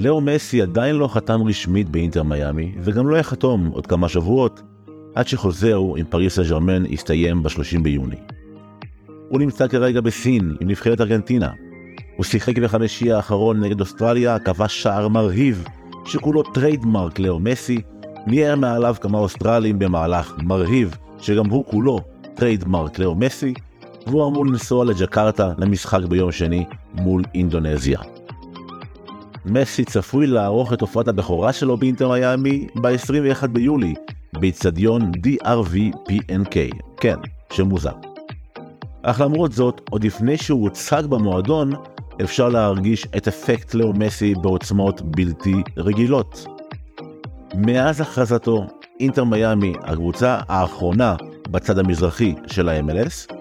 לאו מסי עדיין לא חתם רשמית באינטר מיאמי, וגם לא יחתום עוד כמה שבועות, עד שחוזהו עם פריס סן ז'רמן יסתיים ב-30 ביוני. הוא נמצא כרגע בסין עם נבחרת ארגנטינה. הוא שיחק בחמישי האחרון נגד אוסטרליה, כבש שער מרהיב, שכולו trademark לאו מסי, ניער מעליו כמה אוסטרלים במהלך מרהיב, שגם הוא כולו trademark לאו מסי, והוא אמור לנסוע לג'קרטה למשחק ביום שני מול אינדונזיה. מסי צפוי לערוך את הופעת הבכורה שלו באינטר מיאמי ב-21 ביולי, באיצטדיון DRV PNK, כן, שם מוזר. אך למרות זאת, עוד לפני שהוא הוצג במועדון, אפשר להרגיש את אפקט לאו מסי בעוצמות בלתי רגילות. מאז הכרזתו, אינטר מיאמי, הקבוצה האחרונה בצד המזרחי של ה-MLS,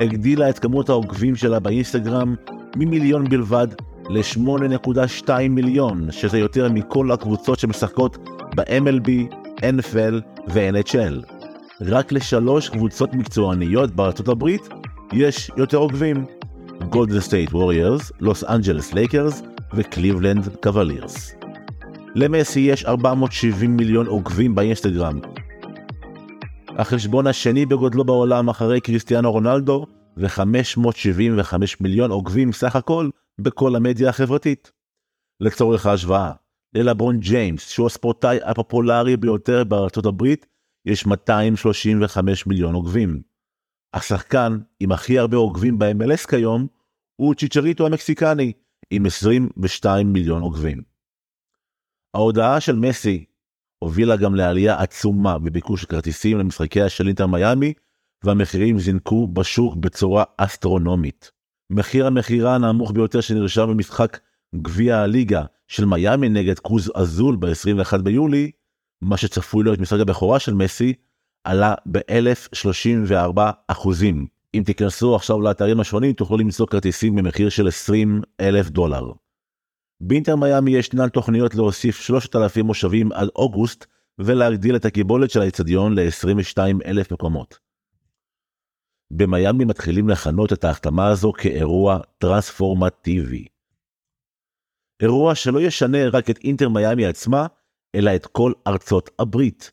הגדילה את כמות העוקבים שלה באינסטגרם ממיליון בלבד ל-8.2 מיליון, שזה יותר מכל הקבוצות שמשחקות ב-MLB, NFL ו-NHL. רק לשלוש קבוצות מקצועניות בארצות הברית יש יותר עוקבים. גולדן סטייט ווריורס, לוס אנג'לס לייקרס וקליבלנד קוולירס. למסי יש 470 מיליון עוקבים באינסטגרם. החשבון השני בגודלו בעולם אחרי קריסטיאנו רונלדו ו-575 מיליון עוקבים סך הכל בכל המדיה החברתית. לצורך ההשוואה, ללברון ג'יימס, שהוא הספורטאי הפופולרי ביותר בארצות הברית, יש 235 מיליון עוקבים. השחקן עם הכי הרבה עוקבים ב-MLS כיום הוא צ'יצ'ריטו המקסיקני, עם 22 מיליון עוקבים. ההודעה של מסי הובילה גם לעלייה עצומה בביקוש כרטיסים למשחקיה של אינטר מיאמי, והמחירים זינקו בשוק בצורה אסטרונומית. מחיר המכירה הנמוך ביותר שנרשם במשחק גביע הליגה של מיאמי נגד קרוז אזול ב-21 ביולי, מה שצפוי להיות משחק הבכורה של מסי, עלה ב-1034 אחוזים. אם תיכנסו עכשיו לאתרים השונים תוכלו למצוא כרטיסים במחיר של 20 אלף דולר. באינטר מיאמי ישנן תוכניות להוסיף 3,000 מושבים עד אוגוסט ולהגדיל את הקיבולת של האצטדיון ל-22 אלף מקומות. במיאמי מתחילים לכנות את ההחתמה הזו כאירוע טרנספורמטיבי. אירוע שלא ישנה רק את אינטר מיאמי עצמה, אלא את כל ארצות הברית.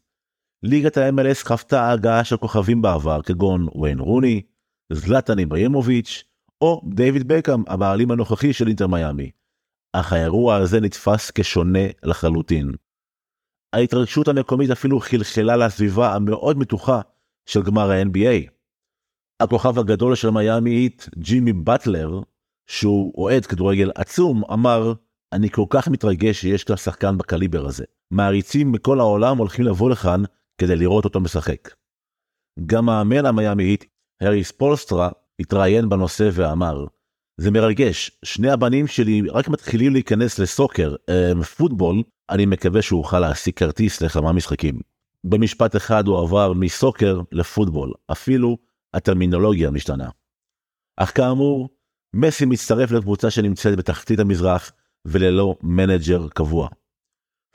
ליגת ה-MLS חוותה הגעה של כוכבים בעבר כגון ויין רוני, זלטן איברהימוביץ' או דיוויד בקאם הבעלים הנוכחי של אינטר מיאמי. אך האירוע הזה נתפס כשונה לחלוטין. ההתרגשות המקומית אפילו חלחלה לסביבה המאוד מתוחה של גמר ה-NBA. הכוכב הגדול של מיאמי היט, ג'ימי באטלר, שהוא אוהד כדורגל עצום, אמר, אני כל כך מתרגש שיש לה שחקן בקליבר הזה. מעריצים מכל העולם הולכים לבוא לכאן כדי לראות אותו משחק. גם מאמן המיאמי היט, אריק ספולסטרה, התראיין בנושא ואמר, זה מרגש, שני הבנים שלי רק מתחילים להיכנס לסוקר, אה, פוטבול, אני מקווה שאני אוכל להשיג כרטיס לכמה משחקים. במשפט אחד הוא עבר מסוקר לפוטבול, אפילו הטרמינולוגיה משתנה. אך כאמור, מסי מצטרף לקבוצה שנמצאת בתחתית המזרח וללא מנג'ר קבוע.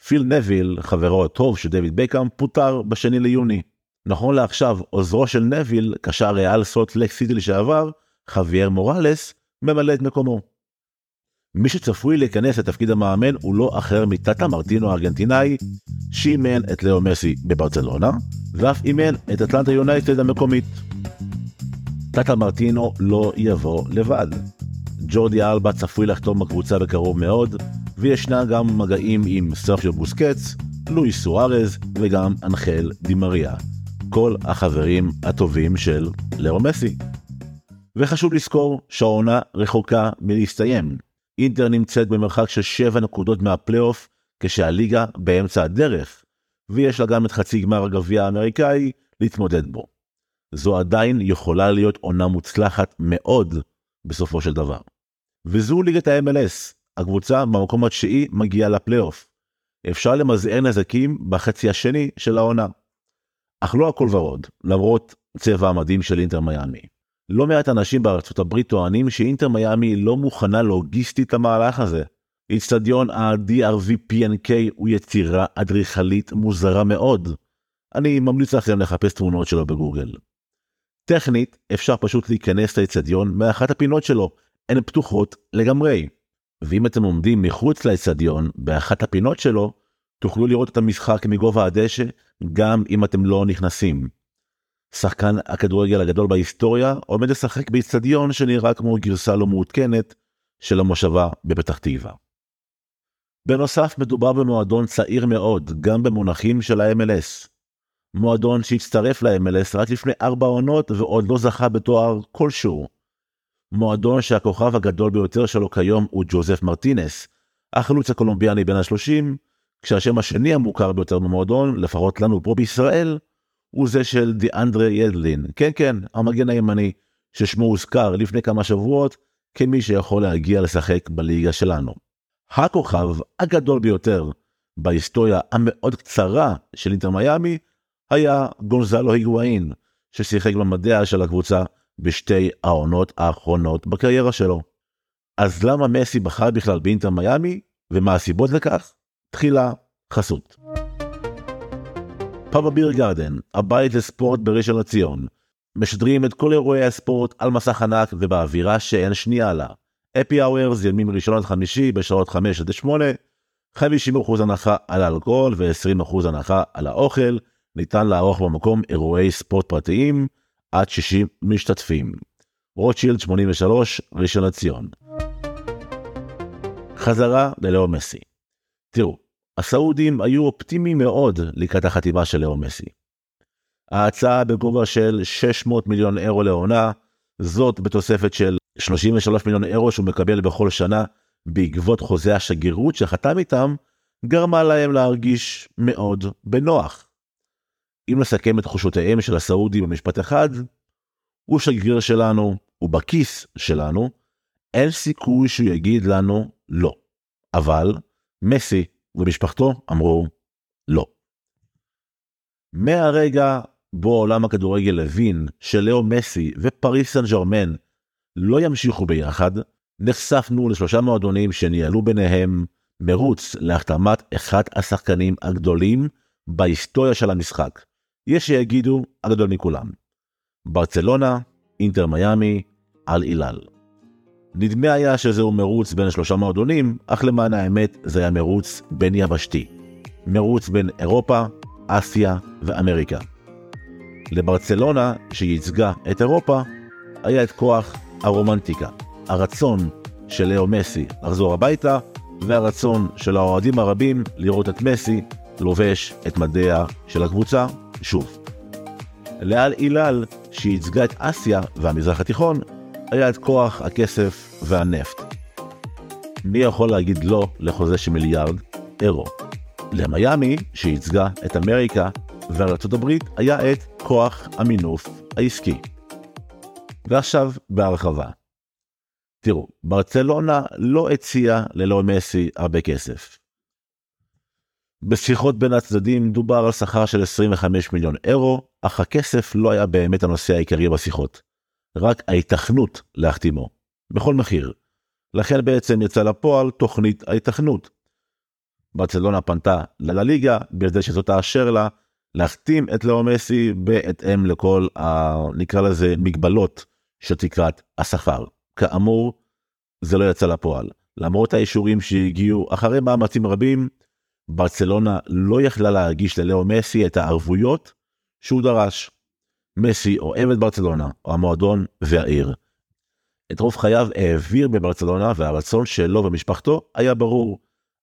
פיל נוויל, חברו הטוב של דויד בקאם, פוטר בשני ליוני. נכון לעכשיו, עוזרו של נביל, קשר ריאל סוט לק סיטי לשעבר, חוויאר מוראלס, ממלא את מקומו. מי שצפוי להיכנס לתפקיד המאמן הוא לא אחר מטאטה מרטינו הארגנטינאי, שאימן את לאו מסי בברצלונה, ואף אימן את אטלנטה יונייטד המקומית. טאטה מרטינו לא יבוא לבד. ג'ורדי אלבה צפוי לחתום בקבוצה בקרוב מאוד, וישנה גם מגעים עם סרפיו בוסקץ, לואי סוארז וגם אנחל דימריה, כל החברים הטובים של לאו מסי. וחשוב לזכור שהעונה רחוקה מלהסתיים. אינטר נמצאת במרחק של 7 נקודות מהפלייאוף, כשהליגה באמצע הדרך, ויש לה גם את חצי גמר הגביע האמריקאי להתמודד בו. זו עדיין יכולה להיות עונה מוצלחת מאוד בסופו של דבר. וזו ליגת ה-MLS, הקבוצה במקום התשיעי מגיעה לפלייאוף. אפשר למזער נזקים בחצי השני של העונה. אך לא הכל ורוד, למרות צבע המדים של אינטר מיאמי. לא מעט אנשים בארצות הברית טוענים שאינטר מיאמי לא מוכנה לוגיסטית למהלך הזה. איצטדיון ה-DRVPNK הוא יצירה אדריכלית מוזרה מאוד. אני ממליץ לכם לחפש תמונות שלו בגוגל. טכנית, אפשר פשוט להיכנס לאיצטדיון מאחת הפינות שלו, הן פתוחות לגמרי. ואם אתם עומדים מחוץ לאצטדיון, באחת הפינות שלו, תוכלו לראות את המשחק מגובה הדשא, גם אם אתם לא נכנסים. שחקן הכדורגל הגדול בהיסטוריה עומד לשחק באצטדיון שנראה כמו גרסה לא מעודכנת של המושבה בפתח תקווה. בנוסף מדובר במועדון צעיר מאוד גם במונחים של ה-MLS. מועדון שהצטרף ל-MLS רק לפני ארבע עונות ועוד לא זכה בתואר כלשהו. מועדון שהכוכב הגדול ביותר שלו כיום הוא ג'וזף מרטינס, החלוץ הקולומביאני בין השלושים, כשהשם השני המוכר ביותר במועדון, לפחות לנו פה בישראל, הוא זה של דיאנדרה ידלין, כן כן, המגן הימני, ששמו הוזכר לפני כמה שבועות כמי שיכול להגיע לשחק בליגה שלנו. הכוכב הגדול ביותר בהיסטוריה המאוד קצרה של אינטר מיאמי היה גונזלו היגואין, ששיחק במדע של הקבוצה בשתי העונות האחרונות בקריירה שלו. אז למה מסי בחר בכלל באינטר מיאמי, ומה הסיבות לכך? תחילה חסות. פאבה ביר גרדן, הבית לספורט בראשון לציון, משדרים את כל אירועי הספורט על מסך ענק ובאווירה שאין שנייה לה. אפי אאוורס ימים ראשון עד חמישי בשעות 5 עד 8, 50% הנחה על האלכוהול ו-20% הנחה על האוכל, ניתן לערוך במקום אירועי ספורט פרטיים עד 60 משתתפים. רוטשילד 83, ראשון לציון. חזרה ללאו מסי. תראו, הסעודים היו אופטימיים מאוד לקראת החתימה של לאו מסי. ההצעה בגובה של 600 מיליון אירו לעונה, זאת בתוספת של 33 מיליון אירו שהוא מקבל בכל שנה בעקבות חוזה השגרירות שחתם איתם, גרמה להם להרגיש מאוד בנוח. אם נסכם את תחושותיהם של הסעודים במשפט אחד, הוא שגריר שלנו, הוא בכיס שלנו, אין סיכוי שהוא יגיד לנו לא. אבל מסי ומשפחתו אמרו לא. מהרגע בו עולם הכדורגל הבין שלאו מסי ופריס סן ג'רמן לא ימשיכו ביחד, נחשפנו לשלושה מועדונים שניהלו ביניהם מרוץ להחתמת אחד השחקנים הגדולים בהיסטוריה של המשחק. יש שיגידו הגדול מכולם. ברצלונה, אינטר מיאמי, על אילל. נדמה היה שזהו מרוץ בין שלושה מועדונים, אך למען האמת זה היה מרוץ בין יבשתי. מרוץ בין אירופה, אסיה ואמריקה. לברצלונה, שייצגה את אירופה, היה את כוח הרומנטיקה, הרצון של לאו מסי לחזור הביתה, והרצון של האוהדים הרבים לראות את מסי לובש את מדיה של הקבוצה שוב. לאל אילל, שייצגה את אסיה והמזרח התיכון, היה את כוח הכסף והנפט. מי יכול להגיד לא לחוזה של מיליארד אירו? למיאמי, שייצגה את אמריקה וארצות הברית, היה את כוח המינוף העסקי. ועכשיו בהרחבה. תראו, ברצלונה לא הציעה ללא מסי הרבה כסף. בשיחות בין הצדדים דובר על שכר של 25 מיליון אירו, אך הכסף לא היה באמת הנושא העיקרי בשיחות. רק ההיתכנות להחתימו, בכל מחיר. לכן בעצם יצא לפועל תוכנית ההיתכנות. ברצלונה פנתה לליגה בכדי שזאת תאשר לה להחתים את לאו מסי בהתאם לכל ה... נקרא לזה מגבלות של תקרת השכר. כאמור, זה לא יצא לפועל. למרות האישורים שהגיעו אחרי מאמצים רבים, ברצלונה לא יכלה להגיש ללאו מסי את הערבויות שהוא דרש. מסי אוהב את ברצלונה, או המועדון והעיר. את רוב חייו העביר בברצלונה והרצון שלו ומשפחתו היה ברור,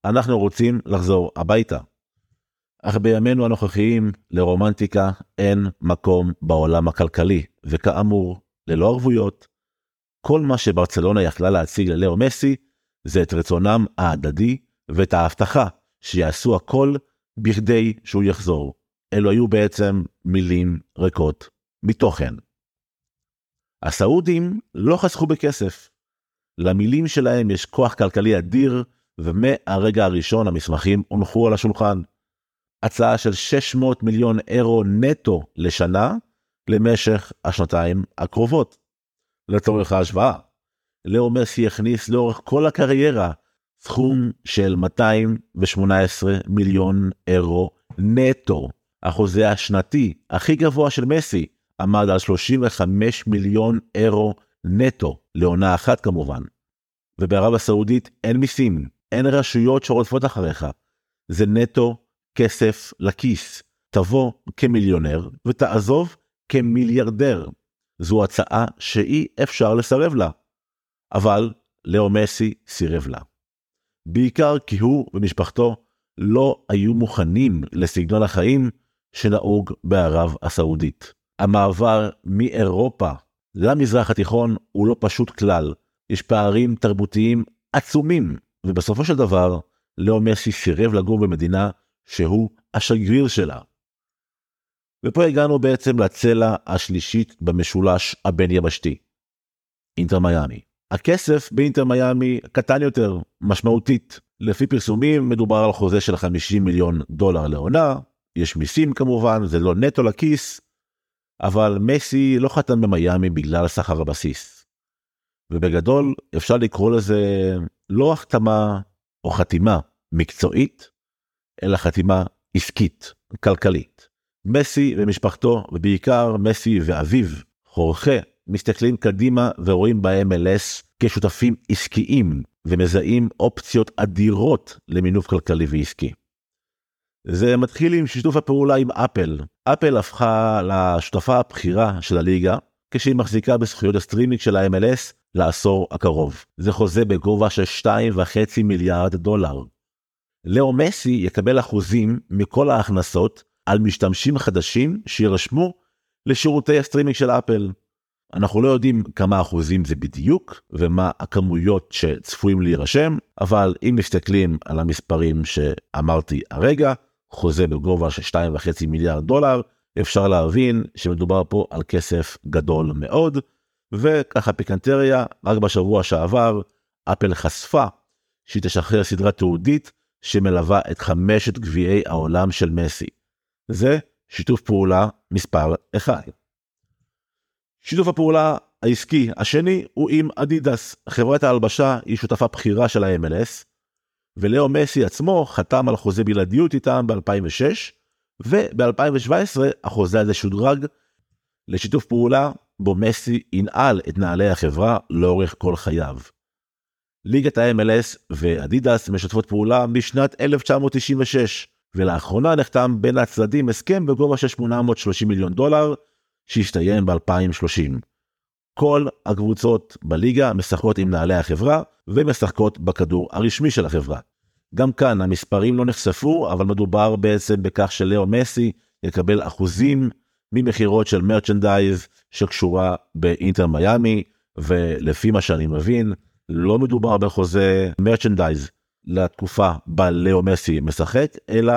אנחנו רוצים לחזור הביתה. אך בימינו הנוכחיים לרומנטיקה אין מקום בעולם הכלכלי, וכאמור, ללא ערבויות, כל מה שברצלונה יכלה להציג ללאו מסי זה את רצונם ההדדי ואת ההבטחה שיעשו הכל בכדי שהוא יחזור. אלו היו בעצם מילים ריקות מתוכן. הסעודים לא חסכו בכסף. למילים שלהם יש כוח כלכלי אדיר, ומהרגע הראשון המסמכים הונחו על השולחן. הצעה של 600 מיליון אירו נטו לשנה למשך השנתיים הקרובות. לצורך ההשוואה, לאו מסי הכניס לאורך כל הקריירה סכום של 218 מיליון אירו נטו. החוזה השנתי הכי גבוה של מסי עמד על 35 מיליון אירו נטו, לעונה אחת כמובן. ובערב הסעודית אין מיסים, אין רשויות שרודפות אחריך. זה נטו כסף לכיס. תבוא כמיליונר ותעזוב כמיליארדר. זו הצעה שאי אפשר לסרב לה. אבל לאו מסי סירב לה. בעיקר כי הוא ומשפחתו לא היו מוכנים לסגנון החיים שנהוג בערב הסעודית. המעבר מאירופה למזרח התיכון הוא לא פשוט כלל, יש פערים תרבותיים עצומים, ובסופו של דבר, לאו מסי סירב לגור במדינה שהוא השגריר שלה. ופה הגענו בעצם לצלע השלישית במשולש הבין-יבשתי, אינטר מיאמי. הכסף באינטר מיאמי קטן יותר, משמעותית. לפי פרסומים מדובר על חוזה של 50 מיליון דולר לעונה, יש מיסים כמובן, זה לא נטו לכיס, אבל מסי לא חתם במיאמי בגלל שכר הבסיס. ובגדול אפשר לקרוא לזה לא החתמה או חתימה מקצועית, אלא חתימה עסקית, כלכלית. מסי ומשפחתו, ובעיקר מסי ואביו, חורכה, מסתכלים קדימה ורואים ב-MLS כשותפים עסקיים ומזהים אופציות אדירות למינוף כלכלי ועסקי. זה מתחיל עם שיתוף הפעולה עם אפל. אפל הפכה לשותפה הבכירה של הליגה כשהיא מחזיקה בזכויות הסטרימינג של ה-MLS לעשור הקרוב. זה חוזה בגובה של 2.5 מיליארד דולר. לאו מסי יקבל אחוזים מכל ההכנסות על משתמשים חדשים שירשמו לשירותי הסטרימינג של אפל. אנחנו לא יודעים כמה אחוזים זה בדיוק ומה הכמויות שצפויים להירשם, אבל אם מסתכלים על המספרים שאמרתי הרגע, חוזה בגובה של 2.5 מיליארד דולר, אפשר להבין שמדובר פה על כסף גדול מאוד, וככה פיקנטריה, רק בשבוע שעבר, אפל חשפה שהיא תשחרר סדרה תעודית שמלווה את חמשת גביעי העולם של מסי. זה שיתוף פעולה מספר 1. שיתוף הפעולה העסקי השני הוא עם אדידס, חברת ההלבשה היא שותפה בכירה של ה-MLS, ולאו מסי עצמו חתם על חוזה בלעדיות איתם ב-2006, וב-2017 החוזה הזה שודרג לשיתוף פעולה בו מסי ינעל את נעלי החברה לאורך כל חייו. ליגת ה-MLS ואדידס משתפות פעולה משנת 1996, ולאחרונה נחתם בין הצדדים הסכם בגובה של 830 מיליון דולר, שיסתיים ב-2030. כל הקבוצות בליגה משחקות עם נעלי החברה ומשחקות בכדור הרשמי של החברה. גם כאן המספרים לא נחשפו, אבל מדובר בעצם בכך שלאו מסי יקבל אחוזים ממכירות של מרצ'נדייז שקשורה באינטר מיאמי, ולפי מה שאני מבין, לא מדובר בחוזה מרצ'נדייז לתקופה בה לאו מסי משחק, אלא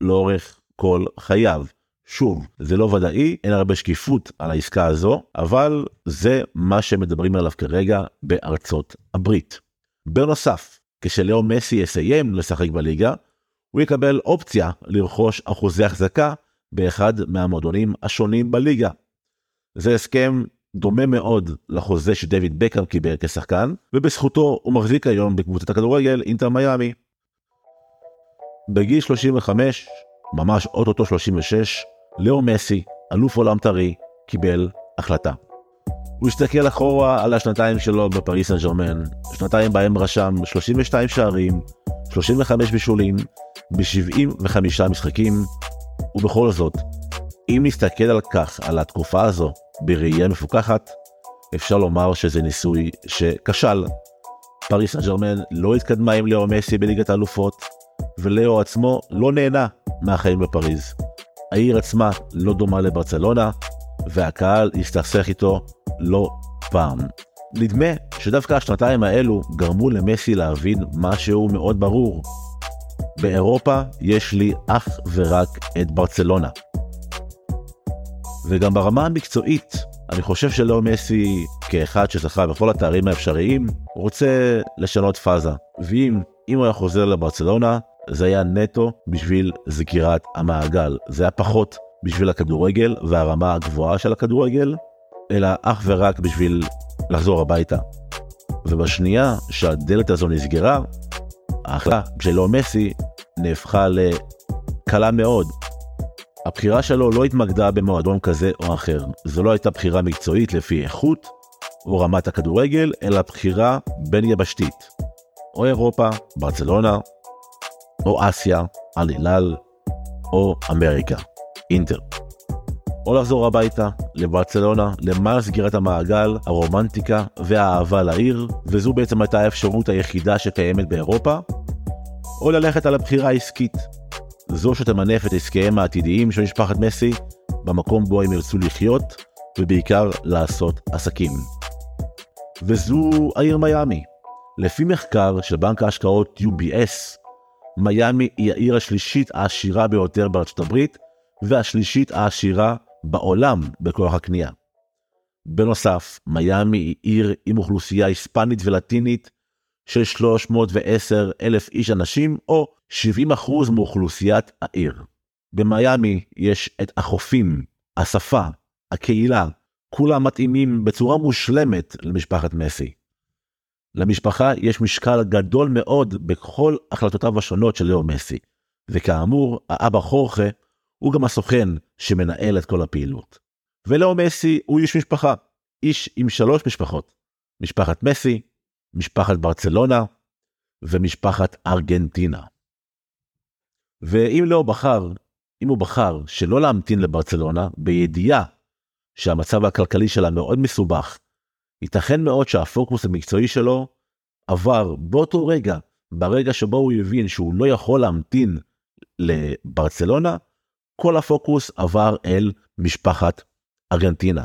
לאורך כל חייו. שוב, זה לא ודאי, אין הרבה שקיפות על העסקה הזו, אבל זה מה שמדברים עליו כרגע בארצות הברית. בנוסף, כשלאו מסי יסיים לשחק בליגה, הוא יקבל אופציה לרכוש אחוזי החזקה באחד מהמועדונים השונים בליגה. זה הסכם דומה מאוד לחוזה שדויד בקר קיבל כשחקן, ובזכותו הוא מחזיק היום בקבוצת הכדורגל אינטר מיאמי. בגיל 35, ממש אוטוטו 36, לאו מסי, אלוף עולם טרי, קיבל החלטה. הוא הסתכל אחורה על השנתיים שלו בפריס סן ג'רמן, שנתיים בהם רשם 32 שערים, 35 בישולים, ב-75 משחקים, ובכל זאת, אם נסתכל על כך, על התקופה הזו, בראייה מפוקחת, אפשר לומר שזה ניסוי שכשל. פריס סן ג'רמן לא התקדמה עם לאו מסי בליגת האלופות, ולאו עצמו לא נהנה מהחיים בפריז. העיר עצמה לא דומה לברצלונה, והקהל הסתכסך איתו לא פעם. נדמה שדווקא השנתיים האלו גרמו למסי להבין משהו מאוד ברור. באירופה יש לי אך ורק את ברצלונה. וגם ברמה המקצועית, אני חושב שלא מסי, כאחד שזכה בכל התארים האפשריים, רוצה לשנות פאזה. ואם הוא היה חוזר לברצלונה, זה היה נטו בשביל סגירת המעגל. זה היה פחות בשביל הכדורגל והרמה הגבוהה של הכדורגל, אלא אך ורק בשביל לחזור הביתה. ובשנייה שהדלת הזו נסגרה, ההחלטה שלו מסי נהפכה לקלה מאוד. הבחירה שלו לא התמקדה במועדון כזה או אחר, זו לא הייתה בחירה מקצועית לפי איכות, או רמת הכדורגל, אלא בחירה בין יבשתית. או אירופה, ברצלונה, או אסיה, אל הילאל, או אמריקה, אינטר. או לחזור הביתה, לברצלונה, למען סגירת המעגל, הרומנטיקה והאהבה לעיר, וזו בעצם הייתה האפשרות היחידה שקיימת באירופה, או ללכת על הבחירה העסקית, זו שתמנף את עסקיהם העתידיים של משפחת מסי במקום בו הם ירצו לחיות, ובעיקר לעשות עסקים. וזו העיר מיאמי. לפי מחקר של בנק ההשקעות UBS, מיאמי היא העיר השלישית העשירה ביותר בארצות הברית, והשלישית העשירה בעולם בכוח הקנייה. בנוסף, מיאמי היא עיר עם אוכלוסייה היספנית ולטינית של 310 אלף איש אנשים, או 70% מאוכלוסיית העיר. במיאמי יש את החופים, השפה, הקהילה, כולם מתאימים בצורה מושלמת למשפחת מסי. למשפחה יש משקל גדול מאוד בכל החלטותיו השונות של לאו מסי, וכאמור, האבא חורכה הוא גם הסוכן שמנהל את כל הפעילות. ולאו מסי הוא איש משפחה, איש עם שלוש משפחות, משפחת מסי, משפחת ברצלונה ומשפחת ארגנטינה. ואם לא בחר, אם הוא בחר שלא להמתין לברצלונה בידיעה שהמצב הכלכלי שלה מאוד מסובך, ייתכן מאוד שהפוקוס המקצועי שלו עבר באותו רגע, ברגע שבו הוא הבין שהוא לא יכול להמתין לברצלונה, כל הפוקוס עבר אל משפחת ארגנטינה.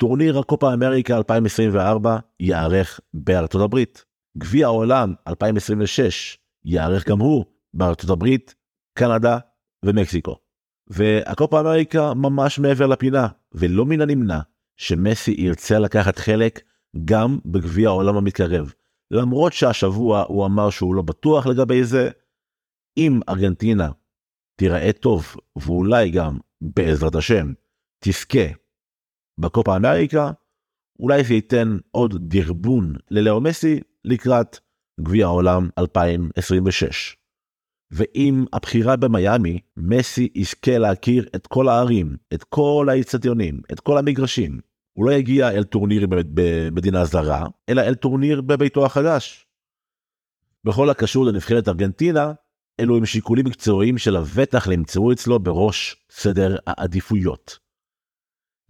טורניר הקופה אמריקה 2024 ייערך בארצות הברית. גביע העולם 2026 ייערך גם הוא בארצות הברית, קנדה ומקסיקו. והקופה אמריקה ממש מעבר לפינה, ולא מן הנמנע שמסי ירצה לקחת חלק גם בגביע העולם המתקרב. למרות שהשבוע הוא אמר שהוא לא בטוח לגבי זה, אם ארגנטינה תיראה טוב, ואולי גם, בעזרת השם, תזכה בקופה אמריקה, אולי זה ייתן עוד דרבון ללאו מסי לקראת גביע העולם 2026. ואם הבחירה במיאמי, מסי יזכה להכיר את כל הערים, את כל האיצטדיונים, את כל המגרשים. הוא לא יגיע אל טורניר במדינה זרה, אלא אל טורניר בביתו החדש. בכל הקשור לנבחרת ארגנטינה, אלו הם שיקולים מקצועיים שלבטח נמצאו אצלו בראש סדר העדיפויות.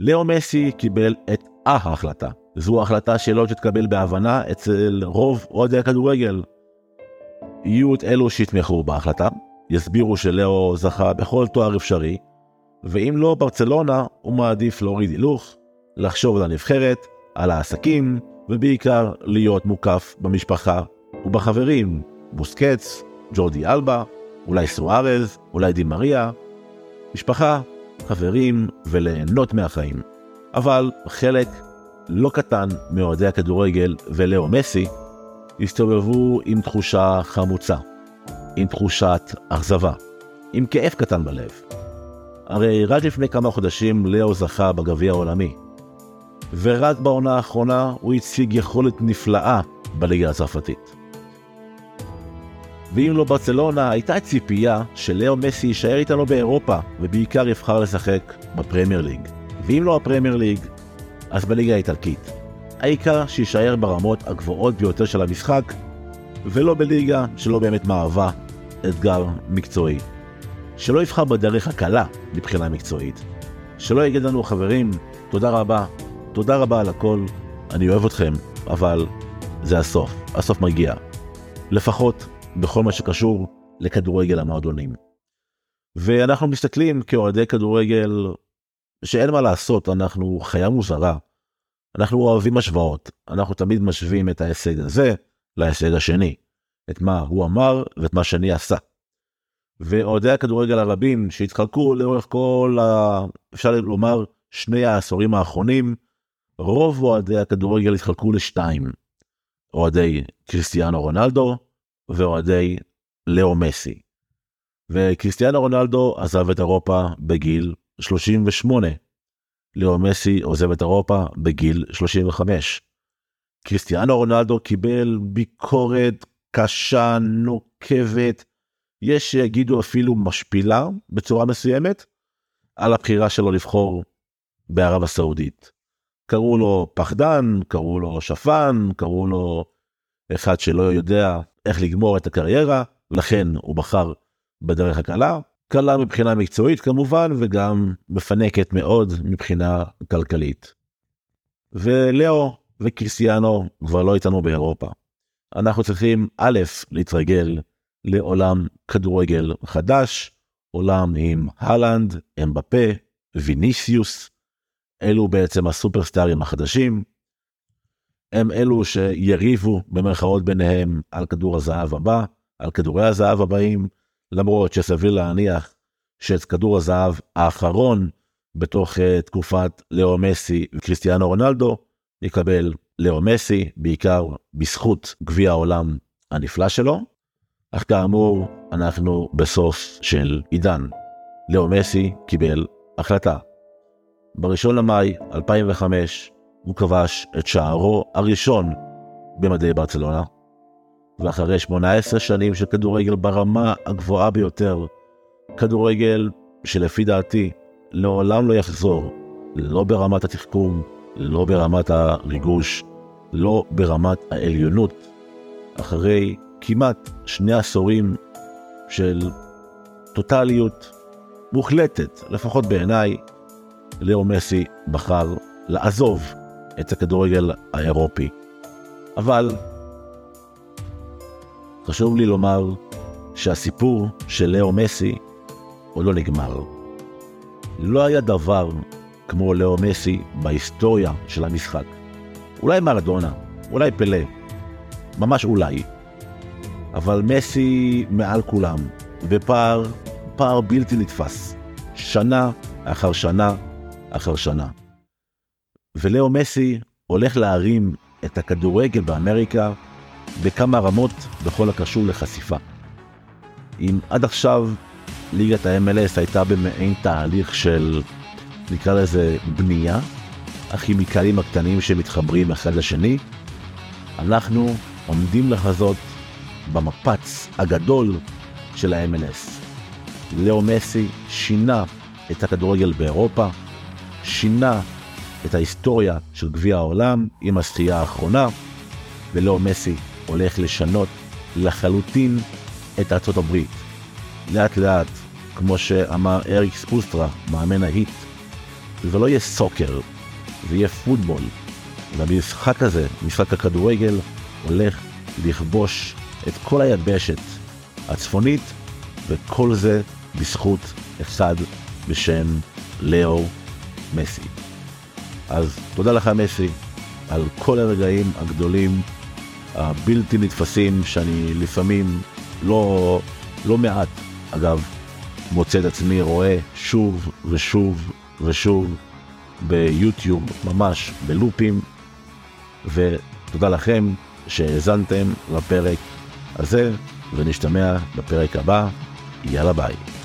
לאו מסי קיבל את ההחלטה. זו החלטה שלא תתקבל בהבנה אצל רוב אוהדי הכדורגל. יהיו את אלו שיתמכו בהחלטה, יסבירו שלאו זכה בכל תואר אפשרי, ואם לא ברצלונה, הוא מעדיף להוריד הילוך, לחשוב על הנבחרת, על העסקים, ובעיקר להיות מוקף במשפחה ובחברים, בוסקץ, ג'ורדי אלבה, אולי סוארז, אולי די מריה. משפחה, חברים וליהנות מהחיים. אבל חלק לא קטן מאוהדי הכדורגל ולאו מסי הסתובבו עם תחושה חמוצה, עם תחושת אכזבה, עם כאב קטן בלב. הרי רק לפני כמה חודשים לאו זכה בגביע העולמי, ורק בעונה האחרונה הוא הציג יכולת נפלאה בליגה הצרפתית. ואם לא ברצלונה, הייתה ציפייה שלאו מסי יישאר איתנו באירופה, ובעיקר יבחר לשחק בפרמייר ליג. ואם לא הפרמייר ליג, אז בליגה האיטלקית. העיקר שיישאר ברמות הגבוהות ביותר של המשחק, ולא בליגה שלא באמת מהווה אתגר מקצועי. שלא יבחר בדרך הקלה מבחינה מקצועית. שלא יגיד לנו חברים, תודה רבה, תודה רבה על הכל, אני אוהב אתכם, אבל זה הסוף, הסוף מגיע. לפחות בכל מה שקשור לכדורגל המועדונים. ואנחנו מסתכלים כאוהדי כדורגל שאין מה לעשות, אנחנו חיה מוזרה. אנחנו אוהבים השוואות, אנחנו תמיד משווים את ההישג הזה להישג השני, את מה הוא אמר ואת מה שאני עשה. ואוהדי הכדורגל הרבים שהתחלקו לאורך כל, ה... אפשר לומר, שני העשורים האחרונים, רוב אוהדי הכדורגל התחלקו לשתיים. אוהדי קריסטיאנו רונלדו ואוהדי לאו מסי. וקריסטיאנו רונלדו עזב את אירופה בגיל 38. לאו מסי עוזב את אירופה בגיל 35. קריסטיאנו רונלדו קיבל ביקורת קשה, נוקבת, יש שיגידו אפילו משפילה בצורה מסוימת, על הבחירה שלו לבחור בערב הסעודית. קראו לו פחדן, קראו לו שפן, קראו לו אחד שלא יודע איך לגמור את הקריירה, ולכן הוא בחר בדרך הקלה. קלה מבחינה מקצועית כמובן, וגם מפנקת מאוד מבחינה כלכלית. ולאו וקריסטיאנו כבר לא איתנו באירופה. אנחנו צריכים א', להתרגל לעולם כדורגל חדש, עולם עם הלנד, אמבפה, ויניסיוס, אלו בעצם הסופרסטארים החדשים. הם אלו שיריבו במרכאות ביניהם על כדור הזהב הבא, על כדורי הזהב הבאים, למרות שסביר להניח שאת כדור הזהב האחרון בתוך uh, תקופת לאו מסי וקריסטיאנו רונלדו יקבל לאו מסי, בעיקר בזכות גביע העולם הנפלא שלו. אך כאמור, אנחנו בסוף של עידן. לאו מסי קיבל החלטה. ב-1 למאי 2005 הוא כבש את שערו הראשון במדי ברצלונה, ואחרי 18 שנים של כדורגל ברמה הגבוהה ביותר, כדורגל שלפי דעתי לעולם לא יחזור, לא ברמת התחכום, לא ברמת הריגוש, לא ברמת העליונות, אחרי כמעט שני עשורים של טוטליות מוחלטת, לפחות בעיניי, לאו מסי בחר לעזוב את הכדורגל האירופי. אבל חשוב לי לומר שהסיפור של לאו מסי עוד לא נגמר. לא היה דבר כמו לאו מסי בהיסטוריה של המשחק. אולי מרדונה, אולי פלא, ממש אולי. אבל מסי מעל כולם, בפער, פער בלתי נתפס, שנה אחר שנה אחר שנה. ולאו מסי הולך להרים את הכדורגל באמריקה בכמה רמות בכל הקשור לחשיפה. אם עד עכשיו ליגת ה-MLS הייתה במעין תהליך של, נקרא לזה, בנייה, הכימיקלים הקטנים שמתחברים אחד לשני, אנחנו עומדים לחזות במפץ הגדול של ה-MLS. לאו מסי שינה את הכדורגל באירופה, שינה את ההיסטוריה של גביע העולם עם הזכייה האחרונה, ולאו מסי הולך לשנות לחלוטין את ארצות הברית. לאט לאט, כמו שאמר אריק ספוסטרה, מאמן ההיט, זה לא יהיה סוקר, זה יהיה פוטבול. והמשחק הזה, משחק הכדורגל, הולך לכבוש את כל היבשת הצפונית, וכל זה בזכות אחד בשם לאו מסי. אז תודה לך מסי על כל הרגעים הגדולים, הבלתי נתפסים, שאני לפעמים לא, לא מעט, אגב, מוצא את עצמי רואה שוב ושוב ושוב ביוטיוב, ממש בלופים, ותודה לכם שהאזנתם לפרק הזה, ונשתמע בפרק הבא. יאללה ביי.